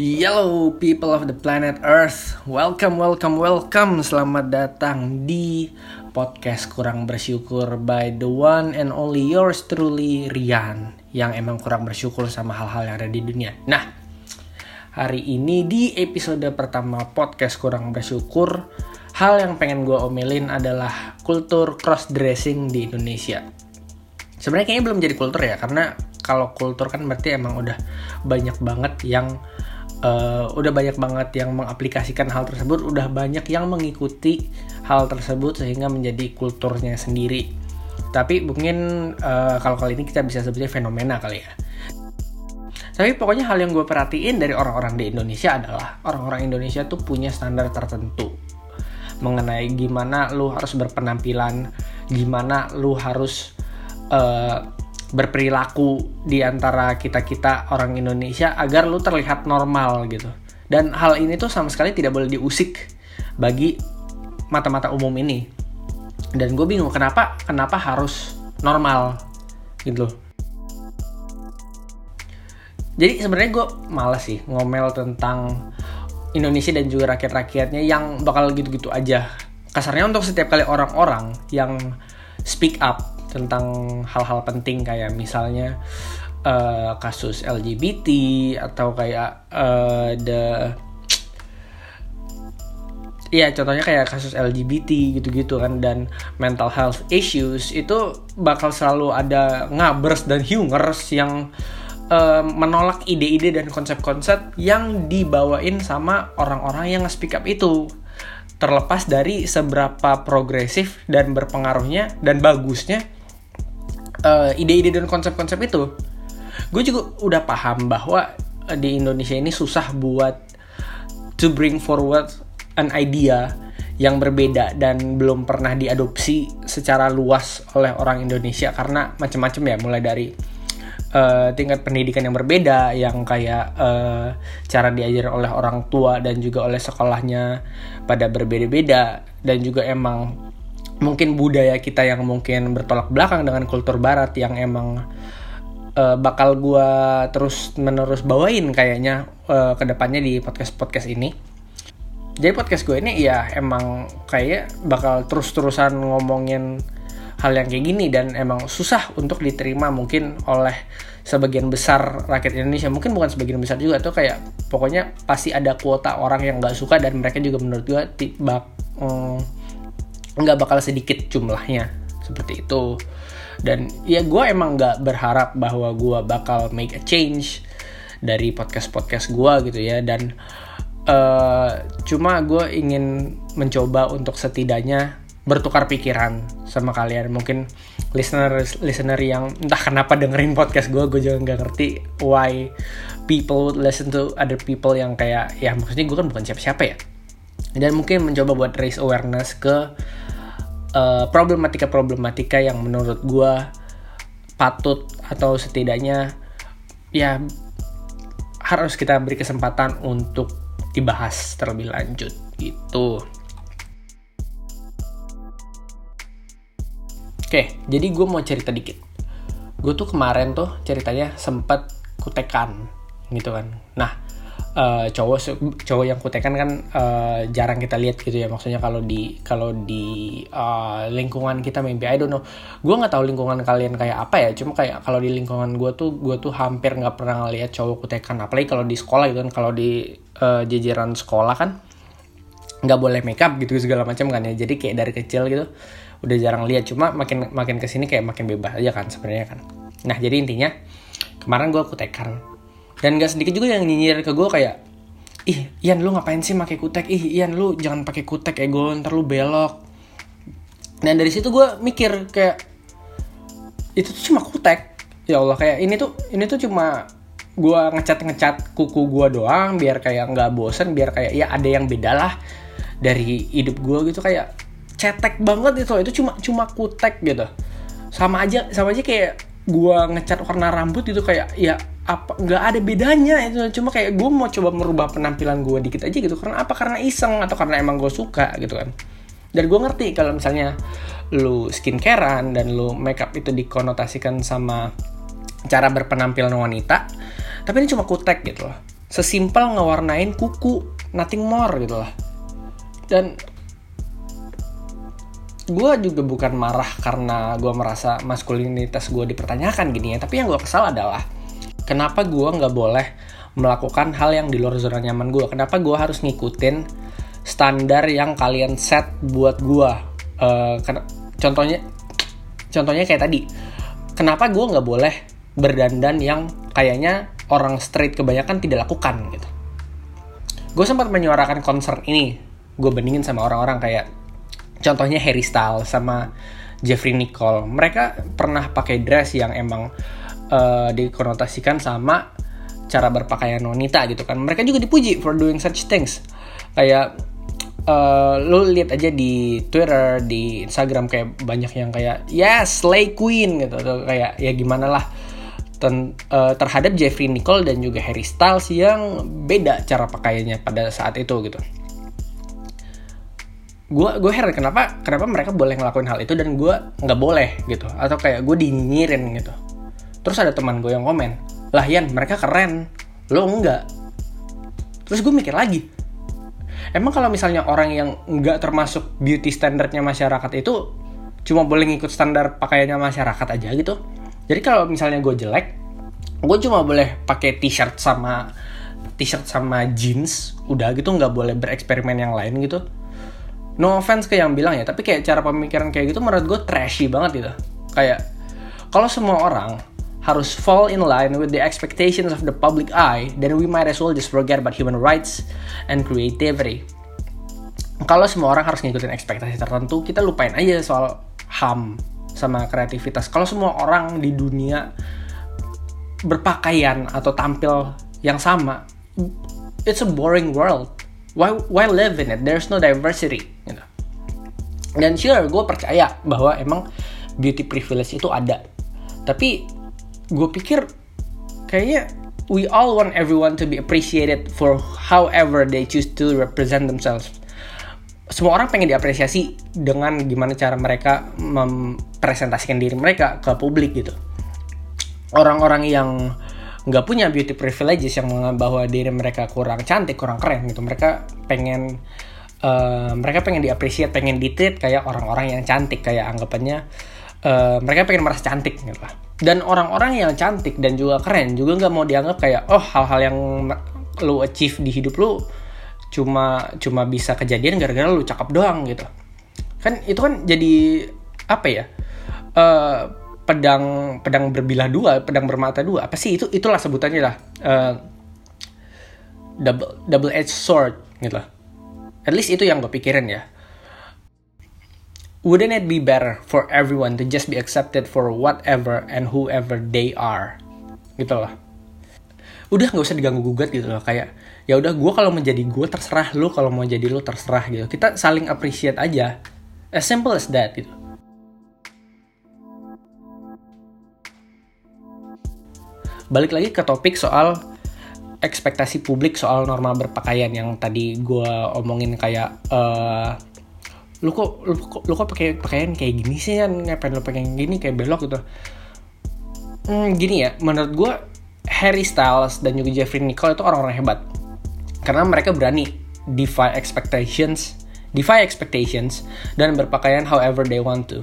Hello people of the planet Earth. Welcome, welcome, welcome. Selamat datang di podcast Kurang Bersyukur By the one and only yours truly Rian Yang emang kurang bersyukur sama hal-hal yang ada di dunia. Nah, hari ini di episode pertama podcast Kurang Bersyukur Hal yang pengen gue omelin adalah kultur cross dressing di Indonesia. Sebenarnya kayaknya belum jadi kultur ya Karena kalau kultur kan berarti emang udah banyak banget yang uh, udah banyak banget yang mengaplikasikan hal tersebut, udah banyak yang mengikuti hal tersebut sehingga menjadi kulturnya sendiri. Tapi mungkin uh, kalau kali ini kita bisa sebutnya fenomena kali ya. Tapi pokoknya hal yang gue perhatiin dari orang-orang di Indonesia adalah orang-orang Indonesia tuh punya standar tertentu mengenai gimana lu harus berpenampilan, gimana lu harus uh, berperilaku di antara kita-kita orang Indonesia agar lu terlihat normal gitu. Dan hal ini tuh sama sekali tidak boleh diusik bagi mata-mata umum ini. Dan gue bingung kenapa kenapa harus normal gitu. Jadi sebenarnya gue malas sih ngomel tentang Indonesia dan juga rakyat-rakyatnya yang bakal gitu-gitu aja. Kasarnya untuk setiap kali orang-orang yang speak up tentang hal-hal penting kayak misalnya uh, kasus LGBT atau kayak uh, Iya, contohnya kayak kasus LGBT gitu-gitu kan dan mental health issues itu bakal selalu ada ngabers dan humors yang uh, menolak ide-ide dan konsep-konsep yang dibawain sama orang-orang yang speak up itu. Terlepas dari seberapa progresif dan berpengaruhnya dan bagusnya uh, ide-ide dan konsep-konsep itu. Gue juga udah paham bahwa eh, di Indonesia ini susah buat to bring forward an idea yang berbeda dan belum pernah diadopsi secara luas oleh orang Indonesia. Karena macam-macam ya mulai dari uh, tingkat pendidikan yang berbeda yang kayak uh, cara diajar oleh orang tua dan juga oleh sekolahnya pada berbeda-beda dan juga emang mungkin budaya kita yang mungkin bertolak belakang dengan kultur barat yang emang uh, bakal gue terus menerus bawain kayaknya uh, eh, ke depannya di podcast podcast ini. Jadi podcast gue ini ya emang kayak bakal terus-terusan ngomongin hal yang kayak gini dan emang susah untuk diterima mungkin oleh sebagian besar rakyat Indonesia. Mungkin bukan sebagian besar juga tuh kayak pokoknya pasti ada kuota orang yang nggak suka dan mereka juga menurut gue tiba um, nggak bakal sedikit jumlahnya. Seperti itu. Dan ya gue emang nggak berharap bahwa gue bakal make a change dari podcast podcast gue gitu ya. Dan uh, cuma gue ingin mencoba untuk setidaknya bertukar pikiran sama kalian. Mungkin listener listener yang entah kenapa dengerin podcast gue gue juga nggak ngerti why people would listen to other people yang kayak ya maksudnya gue kan bukan siapa-siapa ya. Dan mungkin mencoba buat raise awareness ke eh, problematika-problematika yang menurut gue patut atau setidaknya ya harus kita beri kesempatan untuk dibahas terlebih lanjut gitu. Oke, jadi gue mau cerita dikit. Gue tuh kemarin tuh ceritanya sempat kutekan gitu kan. Nah, uh, cowok cowok yang kutekan kan uh, jarang kita lihat gitu ya. Maksudnya kalau di kalau di uh, lingkungan kita maybe I don't know. Gue nggak tahu lingkungan kalian kayak apa ya. Cuma kayak kalau di lingkungan gue tuh gue tuh hampir nggak pernah ngeliat cowok kutekan. Apalagi kalau di sekolah gitu kan kalau di uh, jajaran sekolah kan nggak boleh makeup gitu segala macam kan ya. Jadi kayak dari kecil gitu udah jarang lihat. Cuma makin makin ke sini kayak makin bebas aja kan sebenarnya kan. Nah jadi intinya kemarin gue kutekan dan gak sedikit juga yang nyinyir ke gue kayak ih Ian lu ngapain sih pakai kutek? Ih Ian lu jangan pakai kutek ego ntar lu belok. Dan dari situ gue mikir kayak itu tuh cuma kutek. Ya Allah kayak ini tuh ini tuh cuma gue ngecat ngecat kuku gue doang biar kayak nggak bosen biar kayak ya ada yang beda lah dari hidup gue gitu. Kayak cetek banget itu itu cuma cuma kutek gitu. Sama aja sama aja kayak gue ngecat warna rambut itu kayak ya apa nggak ada bedanya itu. Cuma kayak gue mau coba merubah penampilan gue dikit aja gitu. Karena apa? Karena iseng atau karena emang gue suka gitu kan. Dan gue ngerti kalau misalnya lu skincarean dan lu makeup itu dikonotasikan sama cara berpenampilan wanita tapi ini cuma kutek gitu loh. Sesimpel ngewarnain kuku nothing more gitu lah dan gue juga bukan marah karena gue merasa maskulinitas gue dipertanyakan gini ya. Tapi yang gue kesal adalah kenapa gue nggak boleh melakukan hal yang di luar zona nyaman gue kenapa gue harus ngikutin standar yang kalian set buat gue uh, contohnya contohnya kayak tadi. Kenapa gue nggak boleh berdandan yang kayaknya orang straight kebanyakan tidak lakukan gitu? Gue sempat menyuarakan concern ini. Gue bandingin sama orang-orang kayak contohnya Harry Styles sama Jeffrey Nicole. Mereka pernah pakai dress yang emang uh, dikonotasikan sama cara berpakaian wanita gitu kan. Mereka juga dipuji for doing such things. Kayak uh, lu lihat aja di Twitter di Instagram kayak banyak yang kayak yes slay queen gitu. Atau kayak ya gimana lah. Ten, uh, terhadap Jeffrey Nicole dan juga Harry Styles yang beda cara pakaiannya pada saat itu gitu gue gue heran kenapa kenapa mereka boleh ngelakuin hal itu dan gue nggak boleh gitu. Atau kayak gue dinyinyirin gitu. Terus ada teman gue yang komen lah Yan mereka keren. Lo enggak. Terus gue mikir lagi emang kalau misalnya orang yang nggak termasuk beauty standarnya masyarakat itu cuma boleh ngikut standar pakaiannya masyarakat aja gitu? Jadi kalau misalnya gue jelek gue cuma boleh pakai t-shirt sama t-shirt sama jeans udah gitu nggak boleh bereksperimen yang lain gitu no offense ke yang bilang ya tapi kayak cara pemikiran kayak gitu menurut gue trashy banget gitu. Kayak kalau semua orang harus fall in line with the expectations of the public eye then we might as well just forget about human rights and creativity. Kalau semua orang harus ngikutin ekspektasi tertentu kita lupain aja soal ham sama kreativitas. Kalau semua orang di dunia berpakaian atau tampil yang sama it's a boring world why why live in it? There's no diversity gitu. dan sure gue percaya bahwa emang beauty privilege itu ada. Tapi gue pikir kayaknya we all want everyone to be appreciated for however they choose to represent themselves. Semua orang pengen diapresiasi dengan gimana cara mereka mempresentasikan diri mereka ke publik gitu. Orang-orang yang nggak punya beauty privileges yang bahwa diri mereka kurang cantik kurang keren gitu. Mereka pengen uh, mereka pengen diapresiasi pengen ditreat kayak orang-orang yang cantik kayak anggapannya uh, mereka pengen merasa cantik gitu. Lah dan orang-orang yang cantik dan juga keren juga nggak mau dianggap kayak oh hal-hal yang lu achieve di hidup lu cuma cuma bisa kejadian gara-gara lu cakep doang gitu. Kan itu kan jadi apa ya uh, pedang pedang berbilah dua, pedang bermata dua. Apa sih itu? Itulah sebutannya lah. Uh, double double edged sword gitu lah. At least itu yang gue pikirin ya. Wouldn't it be better for everyone to just be accepted for whatever and whoever they are? Gitu lah. Udah nggak usah diganggu gugat gitu loh. Kayak ya udah gue kalau menjadi gue terserah lu kalau mau jadi lu terserah gitu. Kita saling appreciate aja. As simple as that gitu. Balik lagi ke topik soal ekspektasi publik soal norma berpakaian yang tadi gue omongin kayak uh, lu kok lu kok lu kok pakai pakaian kayak gini sih kan ngapain lu pakai gini kayak belok gitu? Hmm, gini ya menurut gue Harry Styles dan juga Jeffrey Nicole itu orang-orang hebat. Karena mereka berani defy expectations defy expectations dan berpakaian however they want to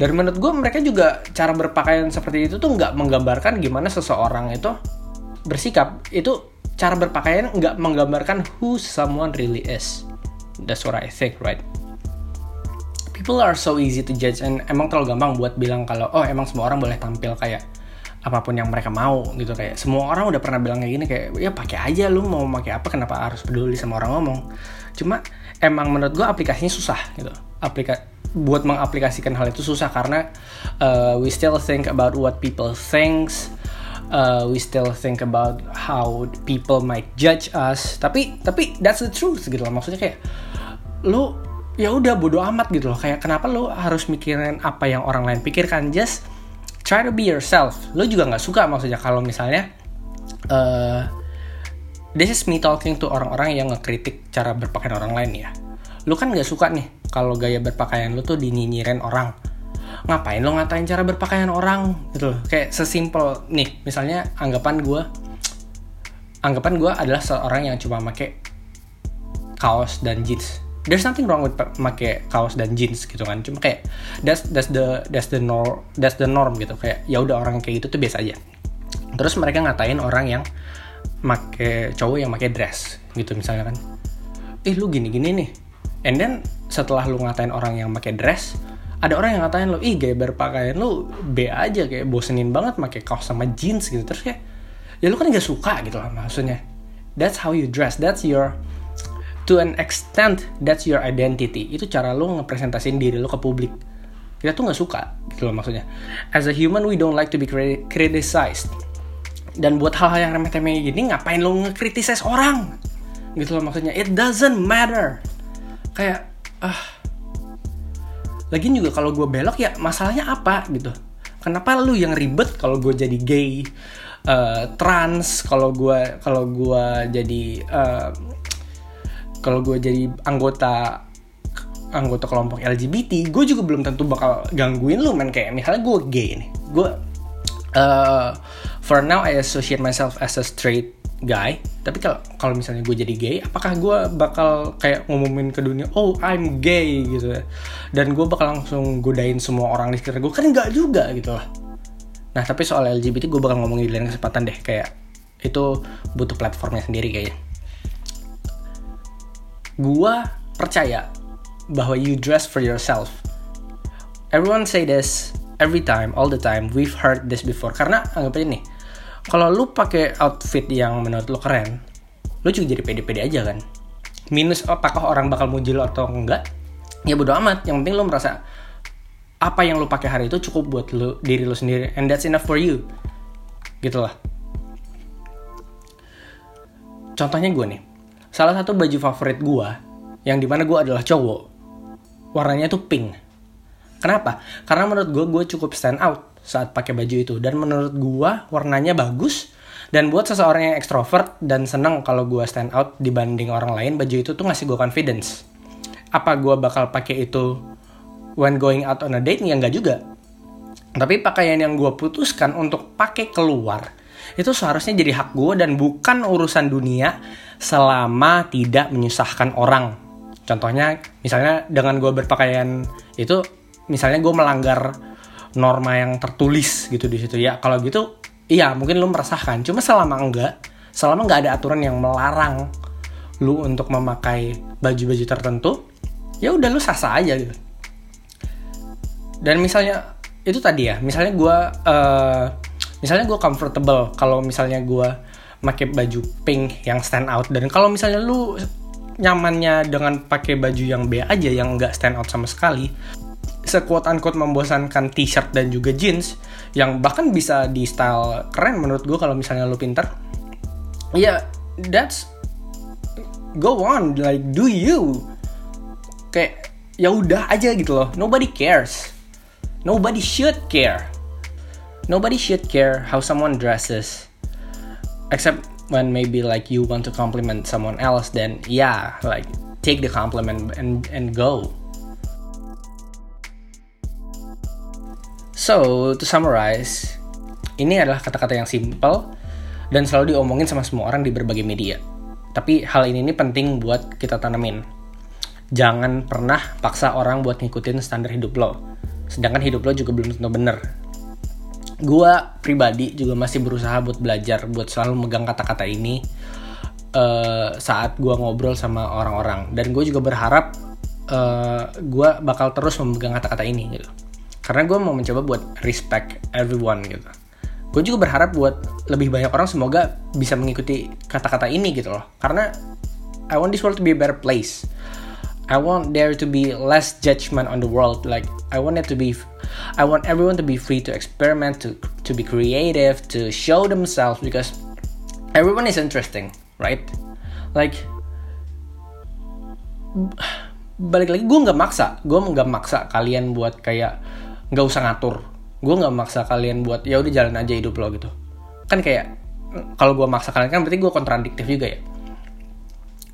dan menurut gue mereka juga cara berpakaian seperti itu tuh nggak menggambarkan gimana seseorang itu bersikap. Itu cara berpakaian nggak menggambarkan who someone really is. That's what I think right? People are so easy to judge and emang terlalu gampang buat bilang kalau oh emang semua orang boleh tampil kayak apa pun yang mereka mau gitu. Kayak semua orang udah pernah bilang kayak gini kayak ya pakai aja lu mau pakai apa kenapa harus peduli sama orang ngomong? Cuma emang menurut gue aplikasinya susah gitu. Aplikasi buat mengaplikasikan hal itu susah karena uh, we still think about what people thinks uh, we still think about how people might judge us. Tapi tapi that's the truth gitu loh. Maksudnya kayak lu ya udah bodo amat gitu loh. Kayak kenapa lu harus mikirin apa yang orang lain pikirkan? Just try to be yourself. Lu juga nggak suka maksudnya kalau misalnya uh, this is me talking to orang-orang yang ngekritik cara berpakaian orang lain ya lu kan nggak suka nih kalau gaya berpakaian lu tuh dinyinyirin orang. Ngapain lo ngatain cara berpakaian orang? Gitu loh. Kayak sesimpel nih misalnya anggapan gue anggapan gue adalah seorang yang cuma pakai kaos dan jeans. There's nothing wrong with pakai kaos dan jeans gitu kan. Cuma kayak that's that's the that's the norm that's the norm gitu. Kayak ya udah orang kayak gitu tuh biasa aja. Terus mereka ngatain orang yang make cowok yang make dress gitu misalnya kan. Ih lu gini gini nih and then setelah lu ngatain orang yang make dress ada orang yang ngatain lu ih gaya berpakaian lu B aja kayak bosenin banget make kaos sama jeans gitu. Terus kayak ya lu kan gak suka gitu lah maksudnya. That's how you dress. That's your to an extent that's your identity. Itu cara lo ngepresentasin diri lo ke publik. Kita tuh nggak suka gitu loh maksudnya. As a human we don't like to be criticized. Dan buat hal-hal yang remeh-temeh gini ngapain lo ngekritisize orang? Gitu loh maksudnya. It doesn't matter kayak ah lagian juga kalau gue belok ya masalahnya apa? Gitu. Kenapa lu yang ribet kalau gue jadi gay uh, trans kalau gue kalau gue jadi uh, kalau gue jadi anggota anggota kelompok LGBT, gue juga belum tentu bakal gangguin lu men. Kayak misalnya gue gay nih, gue uh, for now I associate myself as a straight guy, tapi kalau kalau misalnya gue jadi gay, apakah gue bakal kayak ngumumin ke dunia, oh I'm gay gitu, ya? dan gue bakal langsung godain semua orang di sekitar gue kan nggak juga gitu lah. Nah tapi soal LGBT gue bakal ngomongin di lain kesempatan deh kayak itu butuh platformnya sendiri kayaknya gua percaya bahwa you dress for yourself. Everyone say this every time, all the time. We've heard this before. Karena anggap ini, kalau lu pakai outfit yang menurut lu keren, lu juga jadi pede-pede aja kan. Minus apakah orang bakal muji lo atau enggak? Ya bodo amat. Yang penting lu merasa apa yang lu pakai hari itu cukup buat lu diri lu sendiri and that's enough for you. Gitu lah. Contohnya gue nih, salah satu baju favorit gue yang di mana gue adalah cowok warnanya tuh pink kenapa karena menurut gue gue cukup stand out saat pakai baju itu. Dan menurut gue warnanya bagus. Dan buat seseorang yang ekstrovert dan seneng kalau gue stand out dibanding orang lain baju itu tuh ngasih gue confidence. Apa gue bakal pakai itu when going out on a date? Ya enggak juga. Tapi pakaian yang gue putuskan untuk pakai keluar itu seharusnya jadi hak gue dan bukan urusan dunia selama tidak menyusahkan orang. Contohnya, misalnya dengan gue berpakaian itu, misalnya gue melanggar norma yang tertulis gitu di situ ya. Kalau gitu, iya mungkin lu merasakan. Cuma selama enggak, selama enggak ada aturan yang melarang lu untuk memakai baju-baju tertentu, ya udah lu sah-sah aja gitu. Dan misalnya itu tadi ya, misalnya gue uh, misalnya gue comfortable kalau misalnya gue pakai baju pink yang stand out dan kalau misalnya lu nyamannya dengan pakai baju yang B aja yang nggak stand out sama sekali sekuat unquote membosankan t-shirt dan juga jeans yang bahkan bisa di style keren menurut gue kalau misalnya lu pinter. Ya yeah, that's go on like do you? Kayak ya udah aja gitu loh. Nobody cares. Nobody should care. Nobody should care how someone dresses except when maybe like you want to compliment someone else then yeah like take the compliment and and go so to summarize ini adalah kata-kata yang simple dan selalu diomongin sama semua orang di berbagai media. Tapi hal ini, ini penting buat kita tanamin. Jangan pernah paksa orang buat ngikutin standar hidup lo. Sedangkan hidup lo juga belum tentu bener. Gue pribadi juga masih berusaha buat belajar buat selalu megang kata-kata ini uh, saat gue ngobrol sama orang-orang. Dan gue juga berharap uh, eh, gue bakal terus memegang kata-kata ini gitu karena gue mau mencoba buat respect everyone gitu gue juga berharap buat lebih banyak orang semoga bisa mengikuti kata-kata ini gitu loh karena I want this world to be a better place I want there to be less judgment on the world. Like I want it to be, I want everyone to be free to experiment, to to be creative, to show themselves because everyone is interesting, right? Like balik lagi gue nggak maksa, gue nggak maksa kalian buat kayak nggak usah ngatur. Gue nggak maksa kalian buat ya udah jalan aja hidup lo gitu. Kan kayak kalau gue maksa kalian kan berarti gue kontradiktif juga ya.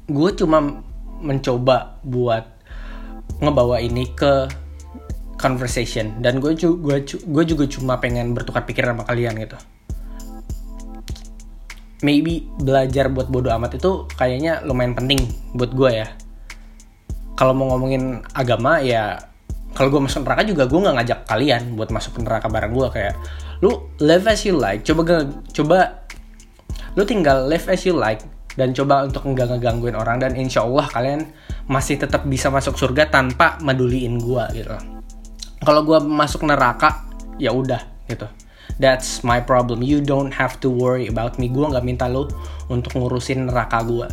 Gue cuma mencoba buat ngebawa ini ke conversation dan gue juga gue juga cuma pengen bertukar pikiran sama kalian gitu maybe belajar buat bodoh amat itu kayaknya lumayan penting buat gue ya kalau mau ngomongin agama ya kalau gue masuk neraka juga gue nggak ngajak kalian buat masuk neraka bareng gue kayak lu live as you like coba coba lu tinggal live as you like dan coba untuk nggak ngegangguin orang dan insya Allah kalian masih tetap bisa masuk surga tanpa meduliin gue gitu. Kalau gue masuk neraka ya udah gitu. That's my problem. You don't have to worry about me. Gue nggak minta lo untuk ngurusin neraka gue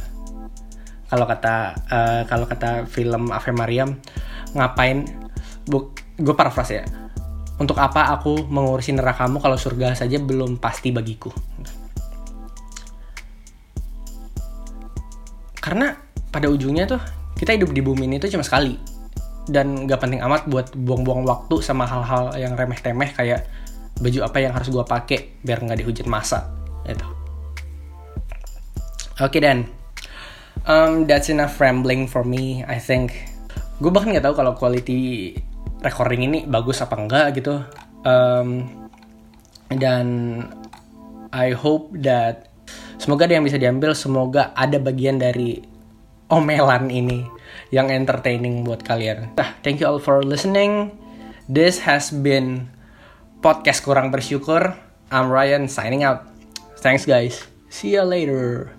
kalau kata uh, kalau kata film Ave Mariam ngapain gue paraphrase ya. Untuk apa aku mengurusi nerakamu kalau surga saja belum pasti bagiku? Karena pada ujungnya tuh kita hidup di bumi ini tuh cuma sekali. Dan gak penting amat buat buang-buang waktu sama hal-hal yang remeh-temeh kayak baju apa yang harus gue pakai biar nggak dihujat masa itu oke okay, dan. Um, that's enough rambling for me I think. Gue bahkan nggak tahu kalau quality recording ini bagus apa enggak gitu um, dan I hope that Semoga ada yang bisa diambil, semoga ada bagian dari omelan ini yang entertaining buat kalian. Nah, thank you all for listening. This has been podcast kurang bersyukur. I'm Ryan signing out. Thanks guys. See you later.